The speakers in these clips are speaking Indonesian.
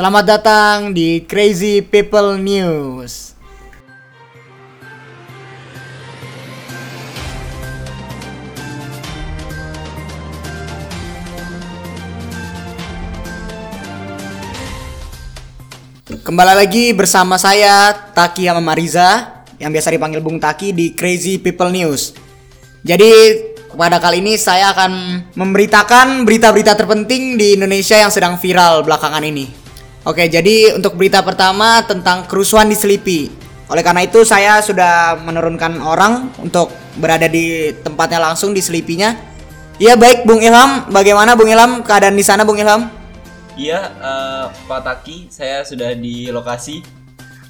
Selamat datang di Crazy People News. Kembali lagi bersama saya Taki sama Mariza yang biasa dipanggil Bung Taki di Crazy People News. Jadi pada kali ini saya akan memberitakan berita-berita terpenting di Indonesia yang sedang viral belakangan ini. Oke, jadi untuk berita pertama tentang kerusuhan di Selipi. Oleh karena itu saya sudah menurunkan orang untuk berada di tempatnya langsung di Selipinya. Iya baik Bung Ilham, bagaimana Bung Ilham keadaan di sana Bung Ilham? Iya, eh, Pak Taki, saya sudah di lokasi.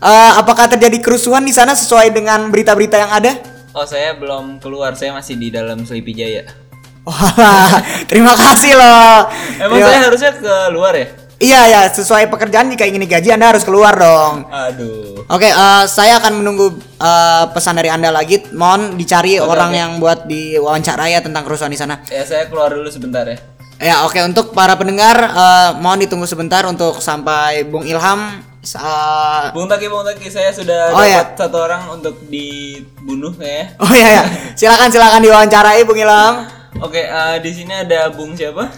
Eh, apakah terjadi kerusuhan di sana sesuai dengan berita-berita yang ada? Oh, saya belum keluar, saya masih di dalam Sleepy Jaya. Wah, terima kasih loh. Emang Terima- saya harusnya keluar ya? Iya ya, sesuai pekerjaan jika ingin digaji Anda harus keluar dong. Aduh. Oke, eh, saya akan menunggu eh, pesan dari Anda lagi. Mohon dicari Oke, orang oke. yang buat diwawancara ya tentang kerusuhan di sana. Ya, saya keluar dulu sebentar ya. Ya, oke untuk para pendengar eh, mohon ditunggu sebentar untuk sampai Bung Ilham eh, Bung Taki, Bung Taki, saya sudah Oh, iya. dapat satu orang untuk dibunuh kayaknya. Oh iya ya. Silakan silakan diwawancarai Bung Ilham. Oke, eh, di sini ada Bung siapa?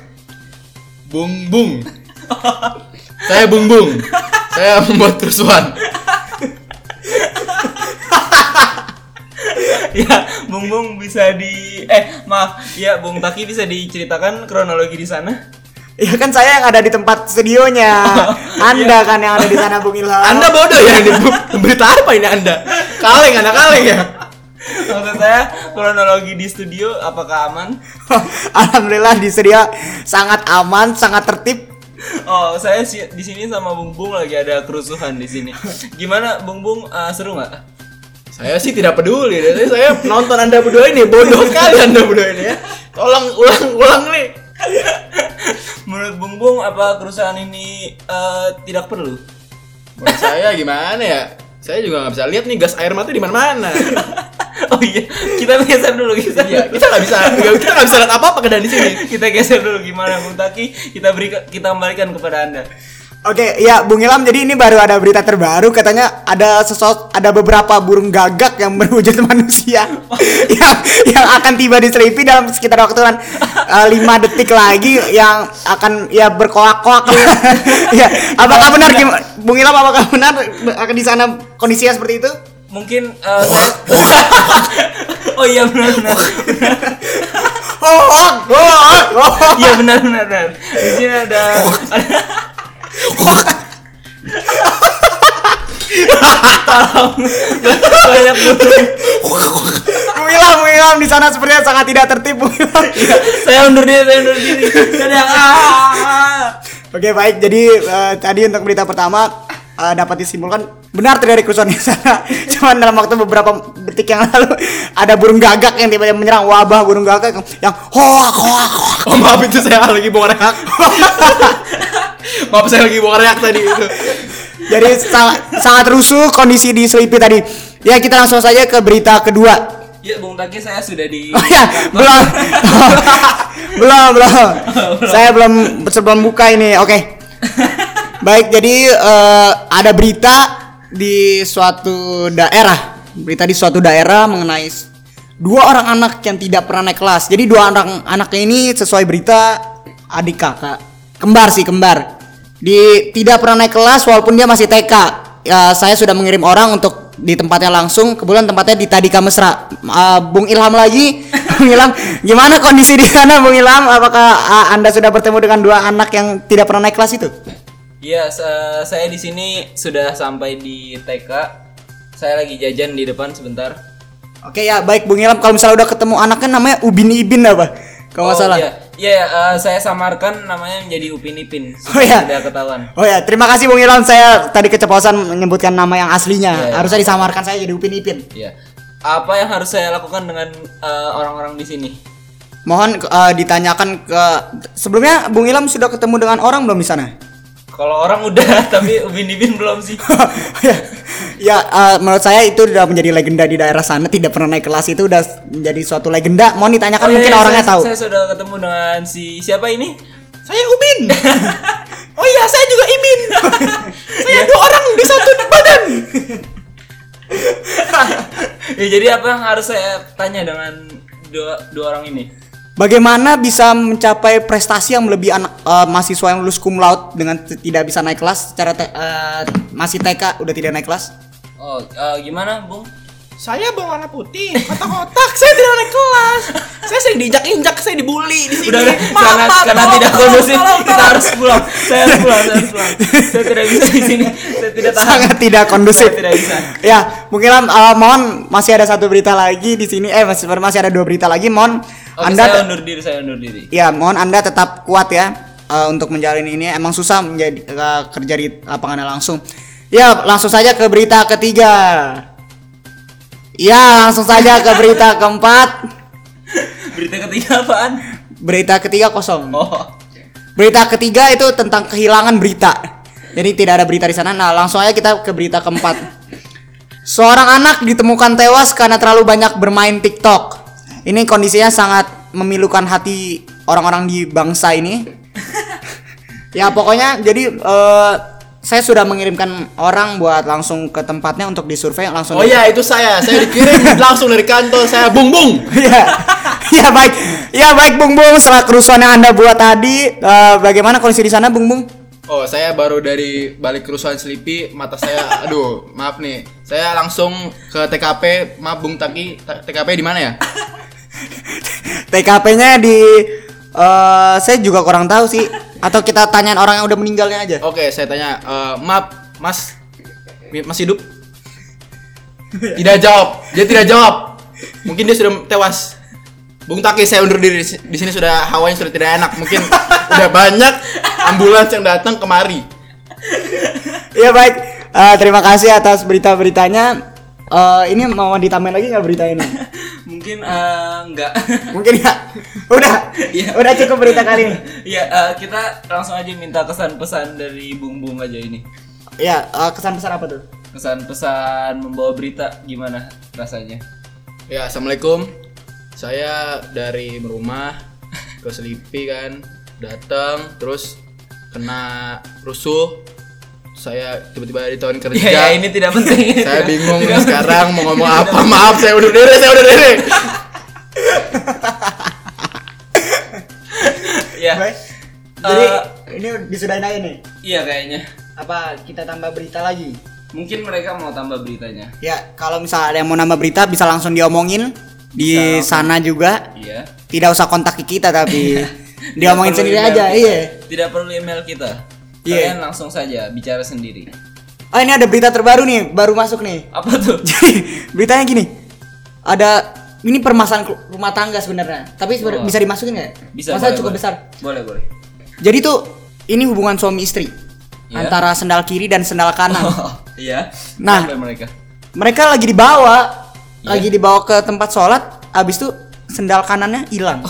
Bung Bung. Saya Bung Bung. Saya membuat kerusuhan. ya, Bung Bung bisa di eh maaf, ya Bung Taki bisa diceritakan kronologi di sana? Ya kan saya yang ada di tempat studionya. Anda kan yang ada di sana Bung Ilham. Anda bodoh ya ini berita apa ini Anda? Kaleng anak kaleng ya. Maksud saya kronologi di studio apakah aman? Alhamdulillah di studio sangat aman, sangat tertib. Oh, saya si- di sini sama Bung Bung lagi ada kerusuhan di sini. Gimana Bung Bung eh, seru nggak? Saya sih tidak peduli. Jadi saya nonton Anda berdua ini bodoh sekali Anda berdua ini ya. Tolong ulang-ulang nih. Menurut Bung Bung apa kerusuhan ini eh, tidak perlu? Menurut saya gimana ya? Saya juga nggak bisa lihat nih gas air mata di mana-mana. oh iya, kita geser dulu geser. Iya, kita nggak bisa kita nggak bisa lihat apa-apa ke di sini. kita geser dulu gimana Bung Taki? Kita beri kita kembalikan kepada Anda. Oke, ya Bung Ilham. Jadi ini baru ada berita terbaru katanya ada sesosok ada beberapa burung gagak yang berwujud manusia yang yang akan tiba di Selipi dalam sekitar waktu kan eh, lima detik lagi yang akan ya berkoak-koak. ya, apakah benar Bung Ilham apakah benar akan di sana kondisinya seperti itu? Mungkin saya Oh iya benar benar. Oh, oh, oh, oh. Iya benar benar benar. Di sini ada Tolong banyak Bung Ilham di sana sepertinya sangat tidak Ilham. Iya, saya undur diri, saya undur diri. Dadah. Ah. Oke baik, jadi eh, tadi untuk berita pertama eh, dapat disimpulkan benar terjadi kerusuhan di sana. Cuman dalam waktu beberapa detik yang lalu ada burung gagak yang tiba-tiba menyerang wabah burung gagak yang hoak hoak hoak. Oh maaf itu saya lagi bawa reak. maaf saya lagi bawa reak tadi itu. Jadi sangat, sangat rusuh kondisi di Selipi tadi. Ya kita langsung saja ke berita kedua. Ya, Bung Taki saya sudah di Oh ya, belum. belum, belum. Saya belum sebelum buka ini. Oke. Baik, jadi eh, ada berita di suatu daerah. Berita di suatu daerah mengenai dua orang anak yang tidak pernah naik kelas. Jadi dua orang anaknya ini sesuai berita adik kakak. Kembar sih, kembar. Di tidak pernah naik kelas walaupun dia masih TK. Ya, saya sudah mengirim orang untuk di tempatnya langsung. Kebetulan tempatnya di Tadika Mesra. Uh, Bung Ilham lagi. Bung Ilham, gimana kondisi di sana Bung Ilham? Apakah uh, Anda sudah bertemu dengan dua anak yang tidak pernah naik kelas itu? Iya, sa- saya di sini sudah sampai di TK. Saya lagi jajan di depan sebentar. Oke ya, baik Bung Ilham. Kalau misalnya udah ketemu anaknya namanya Ubin Ibin apa? Kalau nggak Oh, salah. Iya, Iya, eh, saya samarkan namanya menjadi Upin Ipin. Oh, iya. Sudah ketahuan. Oh ya, terima kasih Bung Ilham. Saya tadi keceplosan menyebutkan nama yang aslinya. Iya, iya. Harusnya disamarkan saya jadi Upin Ipin. Iya. Apa yang harus saya lakukan dengan eh, orang-orang di sini? Mohon uh, ditanyakan ke sebelumnya Bung Ilham sudah ketemu dengan orang belum di sana? Kalau orang udah, tapi Upin Ipin belum sih. ya, ya uh, menurut saya itu sudah menjadi legenda di daerah sana. Tidak pernah naik kelas itu udah menjadi suatu legenda. Mohon ditanyakan Oh, iya, mungkin iya, orangnya saya, tahu. Saya sudah ketemu dengan si siapa ini? Saya Ubin. oh iya, saya juga Imin. saya dua orang di satu badan. Ya jadi apa yang harus saya tanya dengan dua dua orang ini? Bagaimana bisa mencapai prestasi yang melebihi anak eh, mahasiswa yang lulus cum laude dengan tidak bisa naik kelas secara te- eh, masih TK udah tidak naik kelas? Oh, eh, gimana, Bung? Saya berwarna putih, kotak-kotak. saya tidak naik kelas. Saya sering diinjak-injak, saya dibully di sini. Udah, udah. Maaf, karena maaf, karena tolong, tidak kondusif, kita harus pulang. Saya harus pulang, saya harus pulang. Saya tidak bisa di sini. Saya tidak tahan. Sangat tidak kondusif. Saya tidak bisa. ya, mungkin eh, mohon masih ada satu berita lagi di sini. Eh masih masih ada dua berita lagi. Mohon Oke, Anda saya undur diri, saya undur diri. ya mohon Anda tetap kuat ya eh, untuk menjalin ini. Emang susah menjadi eh, kerja di lapangannya langsung. Ya, langsung saja ke berita ketiga. Ya, langsung saja ke berita keempat. Berita ketiga apaan? Berita ketiga kosong. Oh. Berita ketiga itu tentang kehilangan berita. Jadi tidak ada berita di sana. Nah, langsung aja kita ke berita keempat. Seorang anak ditemukan tewas karena terlalu banyak bermain TikTok. Ini kondisinya sangat memilukan hati orang-orang di bangsa ini. ya pokoknya jadi eh, saya sudah mengirimkan orang buat langsung ke tempatnya untuk disurvei langsung. Oh iya, itu saya. Saya dikirim langsung dari kantor. Saya bung bung. Iya. Ya baik. Ya baik Bung Bung setelah kerusuhan yang Anda buat tadi eh, bagaimana kondisi di sana Bung Bung? Oh, saya baru dari balik kerusuhan Selipi, mata saya, aduh, maaf nih. Saya langsung ke TKP, maaf Bung Taki, Ta- TKP di mana ya? TKP-nya di eh saya juga kurang tahu sih. Atau kita tanyain orang yang udah meninggalnya aja. Oke, saya tanya, eh, maaf, Mas, Mas hidup? Tidak jawab, dia tidak jawab. Mungkin dia sudah tewas. Bung Taki, saya undur diri di si- di sini sudah hawanya sudah tidak enak. Mungkin udah banyak ambulans yang datang kemari. Iya baik. Eh, terima kasih atas berita-beritanya. Eh ini mau ditambahin lagi nggak berita ini? Mungkin eh, enggak. Mungkin ya. Udah. Iya. Udah cukup berita kali ini. Iya, eh, kita langsung aja minta kesan-pesan dari Bung Bung aja ini. Ya, eh, kesan besar apa tuh? Kesan-pesan membawa berita gimana rasanya? Ya, assalamualaikum. Saya dari rumah ke Selipi kan, datang terus kena rusuh. Saya tiba-tiba ditawarin kerja. Ya, ya ini tidak penting. saya bingung Tidak sekarang penting. mau ngomong Tidak apa. Maaf, saya udah diri, saya udah diri. Ya. Baik. Jadi Eh, ini disudahin aja nih. Iya kayaknya. Apa kita tambah berita lagi? Mungkin mereka mau tambah beritanya. Ya, kalau misalnya ada yang mau nambah berita bisa langsung diomongin di Bisa. sana juga. Iya. Tidak usah kontak kita tapi diomongin sendiri email aja. kita. Iya. Tidak perlu email kita. Iya. Kalian langsung saja bicara sendiri. Oh, ini ada berita terbaru nih, baru masuk nih. Apa tuh? Jadi beritanya gini. Ada ini permasalahan rumah tangga sebenarnya. Tapi Oh. bisa dimasukin nggak? Bisa. Masalah boleh, cukup boleh. besar. Boleh, boleh. Jadi tuh ini hubungan suami istri Iya. antara sendal kiri dan sendal kanan. Oh, iya. Nah. Sampai mereka. Mereka lagi dibawa, Iya. lagi dibawa ke tempat sholat. Abis itu sendal kanannya hilang,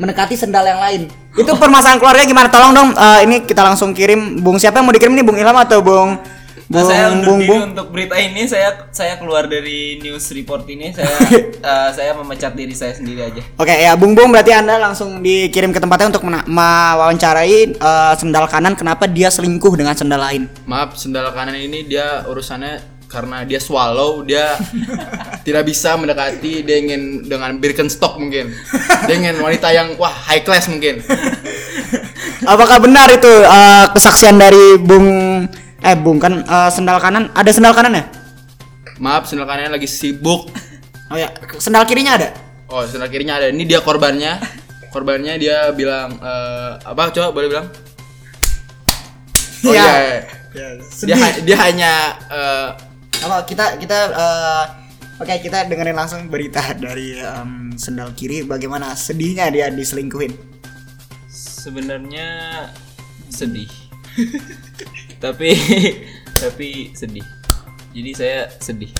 mendekati sendal yang lain. Itu permasalahan keluarga gimana? Tolong dong, eh, ini kita langsung kirim. Bung siapa yang mau dikirim nih? Bung Ilham atau Bung? Nah, Bung saya undur Bung diri Bung. untuk berita ini saya saya keluar dari news report ini saya eh, saya memecat diri saya sendiri aja. Oke ya Bung Bung berarti anda langsung dikirim ke tempatnya untuk mewawancarai eh, sendal kanan kenapa dia selingkuh dengan sendal lain. Maaf, sendal kanan ini dia urusannya karena dia swallow, dia tidak bisa mendekati, dia ingin dengan Birkenstock mungkin. Dia ingin wanita yang wah high class mungkin. Apakah benar itu eh, kesaksian dari Bung eh Bung kan eh, sendal kanan ada sendal kanan ya? Maaf, sendal kanannya lagi sibuk. Oh ya sendal kirinya ada? Oh, sendal kirinya ada. Ini dia korbannya. Korbannya dia bilang eh, apa? Coba boleh bilang? Oh Iya. iya. iya. Ya, Dia, dia hanya eh, Apa kita kita eh, Oke kita dengerin langsung berita dari em, sendal kiri bagaimana sedihnya dia diselingkuhin. Sebenarnya sedih. tapi tapi sedih. Jadi saya sedih.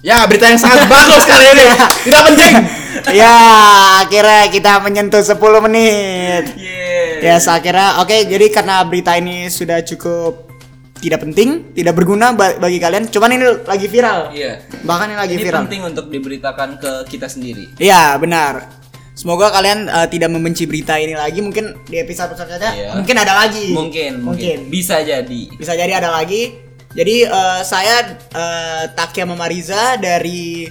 ya berita yang sangat bagus kali ini. Tidak penting. ya akhirnya kita menyentuh 10 menit. Yeah. Ya akhirnya oke jadi karena berita ini sudah cukup tidak penting, tidak berguna ba- bagi kalian. Cuman ini lagi viral. Iya. Bahkan ini lagi Ini viral. penting untuk diberitakan ke kita sendiri. Iya benar. Semoga kalian eh, tidak membenci berita ini lagi. Mungkin di episode selanjutnya Iya. mungkin ada lagi. Mungkin, mungkin, bisa jadi. Bisa jadi ada lagi. Jadi eh, saya eh, Takia Mamariza dari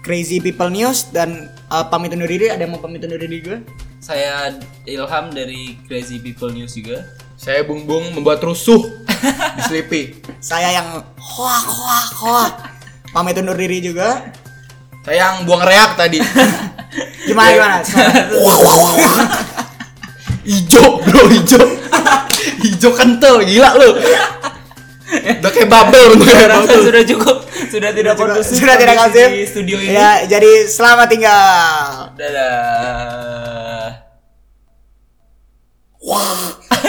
Crazy People News dan eh, pamit undur diri. Ada yang mau pamit undur diri gue? Saya Ilham dari Crazy People News juga. Saya Bung Bung membuat rusuh di Sleepy. Saya yang hoak hoak hoak. Pamit undur diri juga. Saya yang buang reak tadi. Gimana gimana? Ijo, bro, ijo. Ijo kental, gila lu. Udah kayak bubble untuk kayak Rasa bubble. sudah cukup, sudah tidak kondusif sudah tidak kondusif. di studio ini. Ya, jadi selamat tinggal. Dadah. Wah.